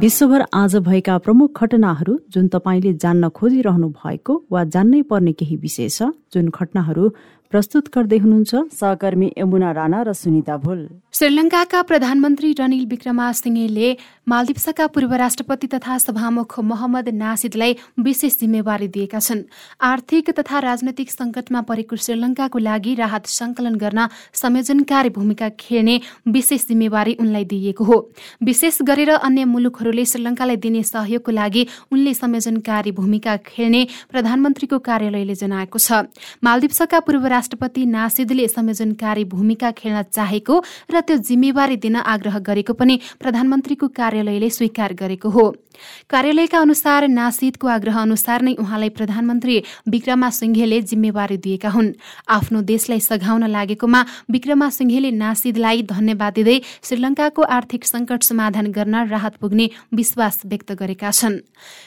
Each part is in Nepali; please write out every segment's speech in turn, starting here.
विश्वभर आज भएका प्रमुख घटनाहरू जुन तपाईँले जान्न खोजिरहनु भएको वा जान्नै पर्ने केही विषय छ जुन घटनाहरू प्रस्तुत गर्दै हुनुहुन्छ सहकर्मी यमुना राणा र सुनिता भुल। श्रीलङ्काका प्रधानमन्त्री रनिल विक्रमासिंहेले मालदिप्सका पूर्व राष्ट्रपति तथा सभामुख मोहम्मद नासिदलाई विशेष जिम्मेवारी दिएका छन्। आर्थिक तथा राजनैतिक संकटमा परेको श्रीलङ्काको लागि राहत संकलन गर्न संयोजनकारी भूमिका खेल्ने विशेष जिम्मेवारी उनलाई दिइएको हो। विशेष गरेर अन्य मुलुकहरूले श्रीलङ्कालाई दिने सहयोगको लागि उनले संयोजनकारी भूमिका खेल्ने प्रधानमन्त्रीको कार्यालयले जनाएको छ। मालदिप्सका पूर्व राष्ट्रपति नासिदले संयोजनकारी भूमिका खेल्न चाहेको र त्यो जिम्मेवारी दिन आग्रह गरेको पनि प्रधानमन्त्रीको कार्यालयले स्वीकार गरेको हो। कार्यालयका अनुसार नासिदको आग्रह अनुसार नै उहाँलाई प्रधानमन्त्री विक्रमा सिंघेले जिम्मेवारी दिएका हुन्। आफ्नो देशलाई सघाउन लागेकोमा विक्रमा सिंघेले नासिदलाई धन्यवाद दिँदै श्रीलङ्काको आर्थिक संकट समाधान गर्न राहत पुग्ने विश्वास व्यक्त गरेका छन्।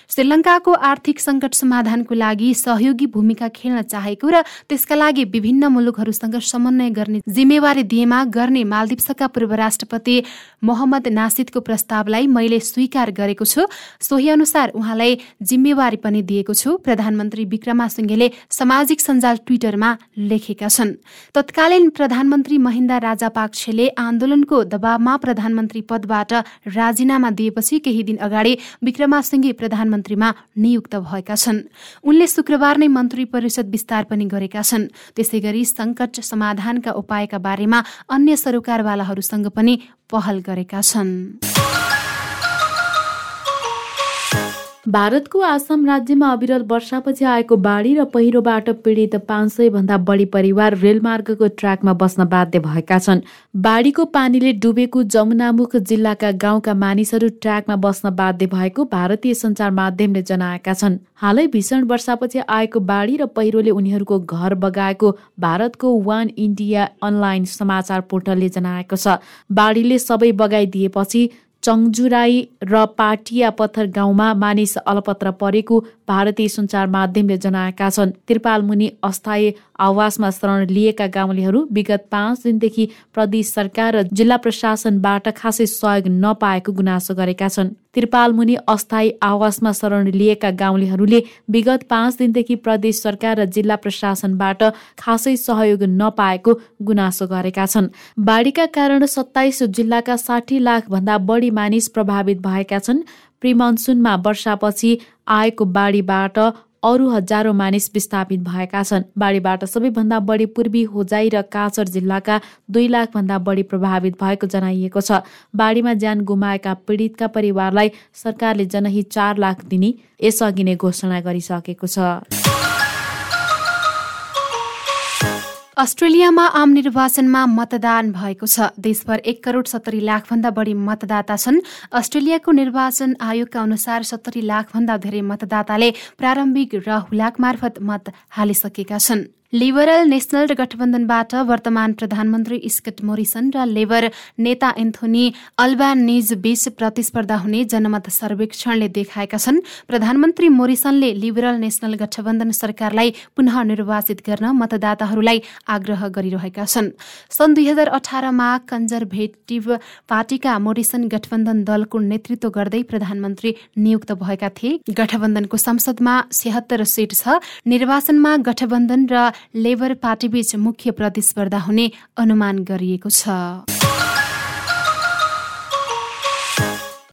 श्रीलङ्काको आर्थिक संकट समाधानको लागि सहयोगी भूमिका खेल्न चाहेको र त्यसका लागि विभिन्न मुलुकहरूसँग समन्वय गर्ने जिम्मेवारी दिएमा गर्ने मालदिप्सका पूर्व राष्ट्रपति मोहम्मद नासिदको प्रस्तावलाई मैले स्वीकार गरेको छु। सोही अनुसार उहाँलाई जिम्मेवारी पनि दिएको छु। प्रधानमन्त्री विक्रमा सिंहेले सामाजिक सञ्जाल ट्विटरमा लेखेका छन्। तत्कालीन प्रधानमन्त्री महिन्दा राजापाक्सेले आन्दोलनको दबावमा प्रधानमन्त्री पदबाट राजीनामा दिएपछि केही दिन अगाडि विक्रमासिंहे प्रधानमन्त्रीमा नियुक्त भएका छन्। उनले शुक्रबार नै मन्त्री परिषद विस्तार पनि गरेका छन्। त्यसै गरी संकट समाधानका उपायका बारेमा अन्य सरकारवालाहरूसँग पनि पहल गरेका छन्। भारतको आसाम राज्यमा अविरल वर्षापछि आएको बाढी र पहिरोबाट पीडित पाँच सय भन्दा बढी परिवार रेलमार्गको ट्र्याकमा बस्न बाध्य भएका छन्। बाढीको पानीले डुबेको जमुनामुख जिल्लाका गाउँका मानिसहरू ट्र्याकमा बस्न बाध्य भएको भारतीय सञ्चार माध्यमले जनाएका छन्। हालै भीषण वर्षापछि आएको बाढी र पहिरोले उनीहरूको घर बगाएको भारतको वान इन्डिया अनलाइन समाचार पोर्टलले जनाएको छ। बाढीले सबै बगाइदिएपछि चङजुराई र पाटिया पत्थर गाउँमा मानिस अलपत्र परेको भारतीय सञ्चार माध्यमले जनाएका छन्। त्रिपाल मुनि अस्थायी आवासमा शरण लिएका गाउँलेहरू विगत पाँच दिनदेखि प्रदेश सरकार र जिल्ला प्रशासनबाट खासै सहयोग नपाएको गुनासो गरेका छन्। त्रिपाल मुनि अस्थायी आवासमा शरण लिएका गाउँलेहरूले विगत पाँच दिनदेखि प्रदेश सरकार र जिल्ला प्रशासनबाट खासै सहयोग नपाएको गुनासो गरेका छन्। बाढीका कारण सत्ताइस जिल्लाका साठी लाख भन्दा बढी मानिस प्रभावित भएका छन्। प्रिमनसुनमा वर्षापछि आएको बाढीबाट अरू हजारौँ मानिस विस्थापित भएका छन्। बाढीबाट सबैभन्दा बढी पूर्वी होजाई र काचर जिल्लाका दुई लाखभन्दा बढी प्रभावित भएको जनाइएको छ। बाढीमा ज्यान गुमाएका पीडितका परिवारलाई सरकारले जनहित चार लाख दिने यसअघि नै घोषणा गरिसकेको छ। अस्ट्रेलियामा आम निर्वाचनमा मतदान भएको छ। देशभर एक करोड सत्तरी लाखभन्दा बढी मतदाता छन्। अस्ट्रेलियाको निर्वाचन आयोगका अनुसार सत्तरी लाखभन्दा धेरै मतदाताले प्रारम्भिक र हुलाक मार्फत मत हालिसकेका छन्। लिबरल नेसनल गठबन्धनबाट वर्तमान प्रधानमन्त्री स्कट मोरिसन र लेबर नेता एन्थोनी अल्बानिज बीच प्रतिस्पर्धा हुने जनमत सर्वेक्षणले देखाएका छन्। प्रधानमन्त्री मोरिसनले लिबरल नेसनल गठबन्धन सरकारलाई पुनः निर्वाचित गर्न मतदाताहरूलाई आग्रह गरिरहेका छन्। सन् दुई हजार अठारमा कन्जर्भेटिभ पार्टीका मोरिसन गठबन्धन दलको नेतृत्व गर्दै प्रधानमन्त्री नियुक्त भएका थिए। गठबन्धनको संसदमा छत्तर सिट छ। निर्वाचनमा गठबन्धन र लेबर पार्टीबीच मुख्य प्रतिस्पर्धा हुने अनुमान गरिएको छ।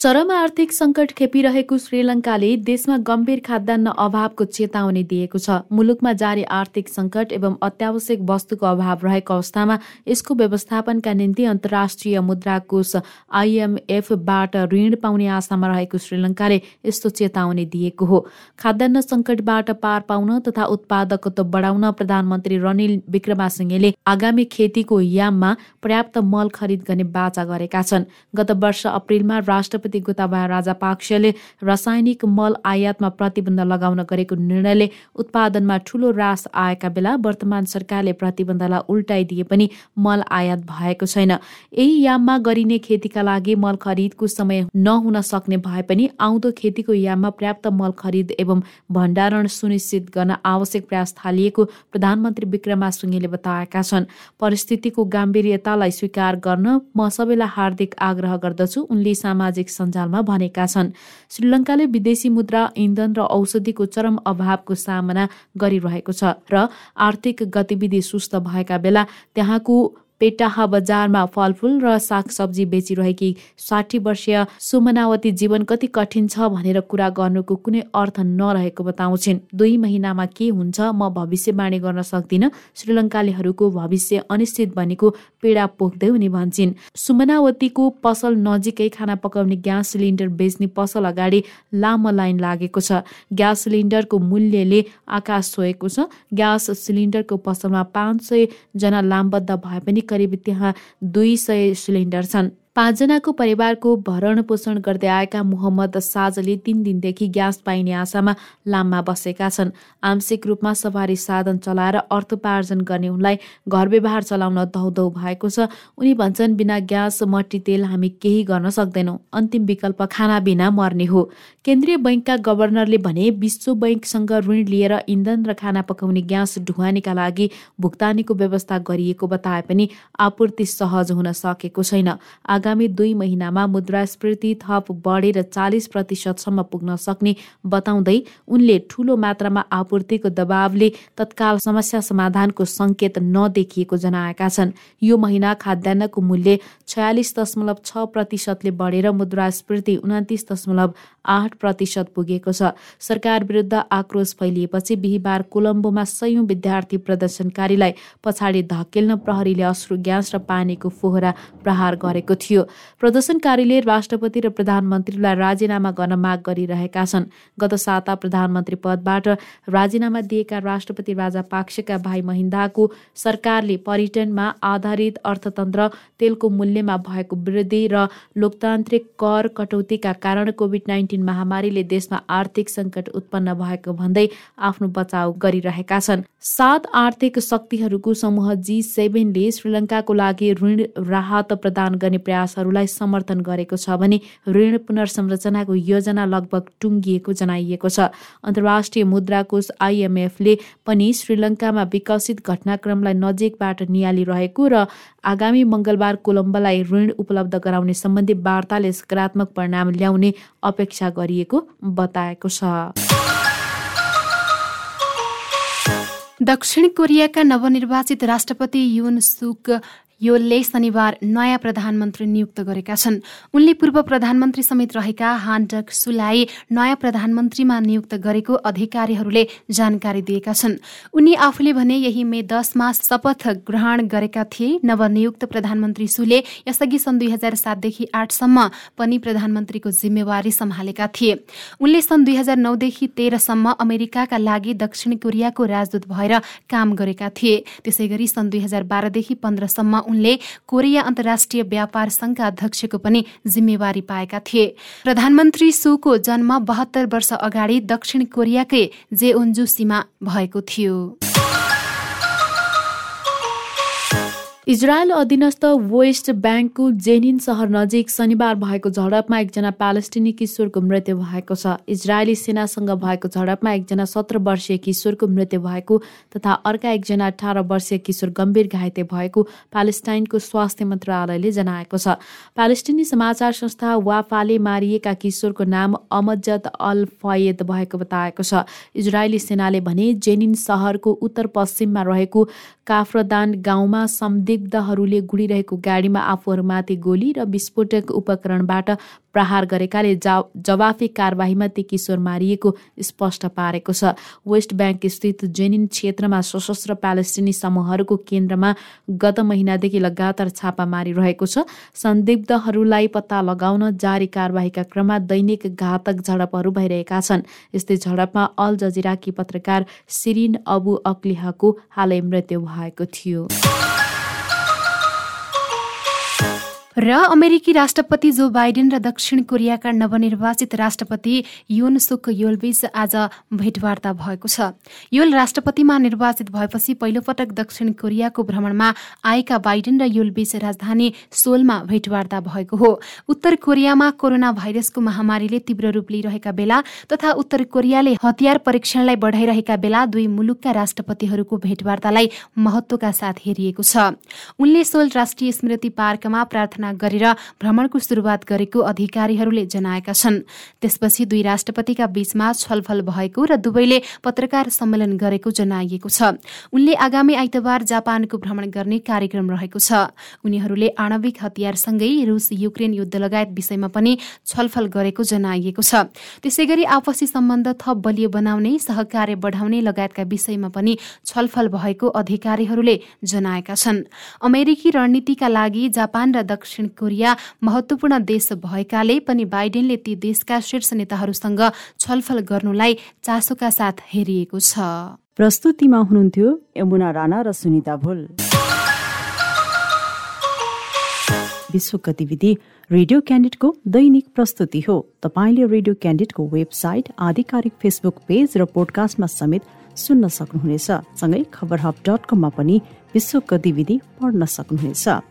चरम आर्थिक सङ्कट खेपिरहेको श्रीलङ्काले देशमा गम्भीर खाद्यान्न अभावको चेतावनी दिएको छ। मुलुकमा जारी आर्थिक सङ्कट एवं अत्यावश्यक वस्तुको अभाव रहेको अवस्थामा यसको व्यवस्थापनका निम्ति अन्तर्राष्ट्रिय मुद्रा कोष आइएमएफबाट ऋण पाउने आशामा रहेको श्रीलङ्काले यस्तो चेतावनी दिएको हो। खाद्यान्न सङ्कटबाट पार पाउन तथा उत्पादकत्व बढाउन प्रधानमन्त्री रनिल विक्रमासिंहेले आगामी खेतीको याममा पर्याप्त मल खरिद गर्ने बाचा गरेका छन्। गत वर्ष अप्रेलमा राष्ट्रपति गोताबाया राजापाक्सेले रासायनिक मल आयातमा प्रतिबन्ध लगाउन गरेको निर्णयले उत्पादनमा ठूलो रास आएका बेला वर्तमान सरकारले प्रतिबन्धलाई उल्टाइदिए पनि मल आयात भएको छैन। यही याममा गरिने खेतीका लागि मल खरिदको समय नहुन सक्ने भए पनि आउँदो खेतीको याममा पर्याप्त मल खरिद एवं भण्डारण सुनिश्चित गर्न आवश्यक प्रयास थालिएको प्रधानमन्त्री विक्रमासिंहेले बताएका छन्। परिस्थितिको गाम्भीर्यतालाई स्वीकार गर्न म सबैलाई हार्दिक आग्रह गर्दछु। उनले सामाजिक सञ्जालमा भनेका छन्। श्रीलङ्काले विदेशी मुद्रा इन्धन र औषधिको चरम अभावको सामना गरिरहेको छ र आर्थिक गतिविधि सुस्त भएका बेला त्यहाँको पेटाहा बजारमा फलफुल र सागसब्जी बेचिरहेकी साठी वर्षीय सुमनावती जीवन कति कठिन छ भनेर कुरा गर्नुको कुनै अर्थ नरहेको बताउँछिन्। दुई महिनामा के हुन्छ म भविष्यवाणी गर्न सक्दिनँ। श्रीलङ्कालीहरूको भविष्य अनिश्चित बनेको पीडा पोख्दै उनी भन्छन्। सुमनावतीको पसल नजिकै खाना पकाउने ग्यास सिलिन्डर बेच्ने पसल अगाडि लामो लाइन लागेको छ। ग्यास सिलिन्डरको मूल्यले आकाश छोएको छ। ग्यास सिलिन्डरको पसलमा पाँच सय जना लामबद्ध भए पनि करिब त्यहाँ दुई सय सिलिन्डर छन्। पाँचजनाको परिवारको भरण पोषण गर्दै आएका मोहम्मद साजले तीन दिनदेखि ग्यास पाइने आशामा लाममा बसेका छन्। आंशिक रूपमा सवारी साधन चलाएर अर्थोपार्जन गर्ने उनलाई घर व्यवहार चलाउन दौदौ भएको छ। उनी भन्छन् बिना ग्यास मट्टी तेल हामी केही गर्न सक्दैनौँ। अन्तिम विकल्प खाना बिना मर्ने हो। केन्द्रीय बैङ्कका गभर्नरले भने विश्व बैङ्कसँग ऋण लिएर इन्धन र खाना पकाउने ग्यास ढुवानीका लागि भुक्तानीको व्यवस्था गरिएको बताए पनि आपूर्ति सहज हुन सकेको छैन। आगामी दुई महिनामा मुद्रास्फीति थप बढेर चालिस प्रतिशतसम्म पुग्न सक्ने बताउँदै उनले ठूलो मात्रामा आपूर्तिको दबावले तत्काल समस्या समाधानको सङ्केत नदेखिएको जनाएका छन्। यो महिना खाद्यान्नको मूल्य छयालिस दशमलव छ प्रतिशतले बढेर मुद्रास्फीति उन्तिस दशमलव आठ प्रतिशत पुगेको छ। सरकार विरुद्ध आक्रोश फैलिएपछि बिहिबार कोलम्बोमा सयौं विद्यार्थी प्रदर्शनकारीलाई पछाडि धकेल्न प्रहरीले अश्रु ग्यास र पानीको फोहरा प्रहार गरेको थियो। प्रदर्शनकारीले राष्ट्रपति र प्रधानमन्त्रीलाई राजीनामा गर्न माग गरिरहेका छन्। गत साता प्रधानमन्त्री पदबाट राजीनामा दिएका राष्ट्रपति राजा पाक्सेका भाइ महिन्दाको सरकारले पर्यटनमा आधारित अर्थतन्त्र तेलको मूल्यमा भएको वृद्धि र लोकतान्त्रिक कर कटौतीका कारण कोभिड नाइन्टिन महामारीले देशमा आर्थिक सङ्कट उत्पन्न भएको भन्दै आफ्नो बचाउ गरिरहेका छन्। सात आर्थिक शक्तिहरूको समूह जी सेभेनले श्रीलङ्काको लागि ऋण राहत प्रदान गर्ने प्रयासहरूलाई समर्थन गरेको छ भने ऋण पुनर्संरचनाको योजना लगभग टुङ्गिएको जनाइएको छ। अन्तर्राष्ट्रिय मुद्रा कोष आइएमएफले पनि श्रीलङ्कामा विकसित घटनाक्रमलाई नजिकबाट निहालिरहेको र आगामी मङ्गलबार कोलम्बोलाई ऋण उपलब्ध गराउने सम्बन्धी वार्ताले सकारात्मक परिणाम ल्याउने अपेक्षा गरिएको बताएको छ। दक्षिण कोरियाका नवनिर्वाचित राष्ट्रपति युन सुक योलले शनिबार नयाँ प्रधानमन्त्री नियुक्त गरेका छन्। उनले पूर्व प्रधानमन्त्री समेत रहेका हान्डक सुलाई नयाँ प्रधानमन्त्रीमा नियुक्त गरेको अधिकारीहरूले जानकारी दिएका छन्। उनी आफूले भने यही मे दसमा शपथ ग्रहण गरेका थिए। नवनियुक्त प्रधानमन्त्री सुले यसअघि सन् दुई हजार सातदेखि आठसम्म पनि प्रधानमन्त्रीको जिम्मेवारी सम्हालेका थिए। उनले सन् दुई हजार नौदेखि तेह्रसम्म अमेरिकाका लागि दक्षिण कोरियाको राजदूत भएर काम गरेका थिए। त्यसै गरी सन् दुई हजार बाह्रदेखि पन्ध्रसम्म उनले कोरिया अन्तर्राष्ट्रिय व्यापार संघका अध्यक्षको पनि जिम्मेवारी पाएका थिए। प्रधानमन्त्री सुको जन्म बहत्तर वर्ष अगाडि दक्षिण कोरियाकै जेओन्जु सीमा भएको थियो। इजरायल अधीनस्थ वेस्ट ब्याङ्कको जेनिन सहर नजिक शनिबार भएको झडपमा एकजना प्यालेस्टिनी किशोरको मृत्यु भएको छ। इजरायली सेनासँग भएको झडपमा एकजना सत्र वर्षीय किशोरको मृत्यु भएको तथा अर्का एकजना अठार वर्षीय किशोर गम्भीर घाइते भएको प्यालेस्टाइनको स्वास्थ्य मन्त्रालयले जनाएको छ। प्यालेस्टिनी समाचार संस्था वाफाले मारिएका किशोरको नाम अमजद अल फयद भएको बताएको छ। इजरायली सेनाले भने जेनिन सहरको उत्तर पश्चिममा रहेको काफ्रदान गाउँमा संदिग्ध सन्दिग्धहरूले गुडिरहेको गाडीमा आफूहरूमाथि गोली र विस्फोटक उपकरणबाट प्रहार गरेकाले जवाफी कारवाहीमा ती किशोर मारिएको स्पष्ट पारेको छ। वेस्ट ब्याङ्क स्थित जेनिन क्षेत्रमा सशस्त्र प्यालेस्टिनी समूहहरूको केन्द्रमा गत महिनादेखि लगातार छापा मारिरहेको छ। सन्दिग्धहरूलाई पत्ता लगाउन जारी कारवाहीका क्रममा दैनिक घातक झडपहरू भइरहेका छन्। यस्तै झडपमा अल जजिराकी पत्रकार सिरिन अबु अक्लिहाको हालै मृत्यु भएको थियो। र अमेरिकी राष्ट्रपति जो बाइडेन र दक्षिण कोरियाका नवनिर्वाचित राष्ट्रपति युन सुक योलबीच आज भेटवार्ता भएको छ। योल राष्ट्रपतिमा निर्वाचित भएपछि पहिलोपटक दक्षिण कोरियाको भ्रमणमा आएका बाइडेन र योलबीच राजधानी सोलमा भेटवार्ता भएको हो। उत्तर कोरियामा कोरोना भाइरसको महामारीले तीव्र रूप लिइरहेका बेला तथा उत्तर कोरियाले हतियार परीक्षणलाई बढाइरहेका बेला दुई मुलुकका राष्ट्रपतिहरूको भेटवार्तालाई महत्वका साथ हेरिएको छ। उनले सोल राष्ट्रिय स्मृति पार्कमा प्रार्थना गरेर भ्रमणको सुरुवात गरेको अधिकारीहरूले जनाएका छन्। त्यसपछि दुई राष्ट्रपतिका बीचमा छलफल भएको र दुवैले पत्रकार सम्मेलन गरेको जनाइएको छ। उनले आगामी आइतबार जापानको भ्रमण गर्ने कार्यक्रम रहेको छ। उनीहरूले आणविक हतियारसँगै रुस युक्रेन युद्ध लगायत विषयमा पनि छलफल गरेको जनाइएको छ। त्यसै गरी आपसी सम्बन्ध थप बलियो बनाउने सहकार्य बढाउने लगायतका विषयमा पनि छलफल भएको अधिकारीहरूले जनाएका छन्। अमेरिकी रणनीतिका लागि जापान र दक्षिण दक्षिण कोरिया महत्वपूर्ण देश भएकाले पनि बाइडेनले ती देशका शीर्ष नेताहरूसँग छलफल गर्नुलाई चासोका साथ हेरिएको छ। प्रस्तुतिमा हुनुहुन्थ्यो यमुना राणा र सुनिता भुल। विश्व गतिविधि रेडियो क्यान्डिडको दैनिक प्रस्तुति हो। तपाईँले रेडियो क्यान्डिडको वेबसाइट आधिकारिक फेसबुक पेज र पोडकास्टमा समेत सुन्न सक्नुहुनेछ। सँगै खबर हब डट कममा पनि विश्व गतिविधि पढ्न सक्नुहुनेछ।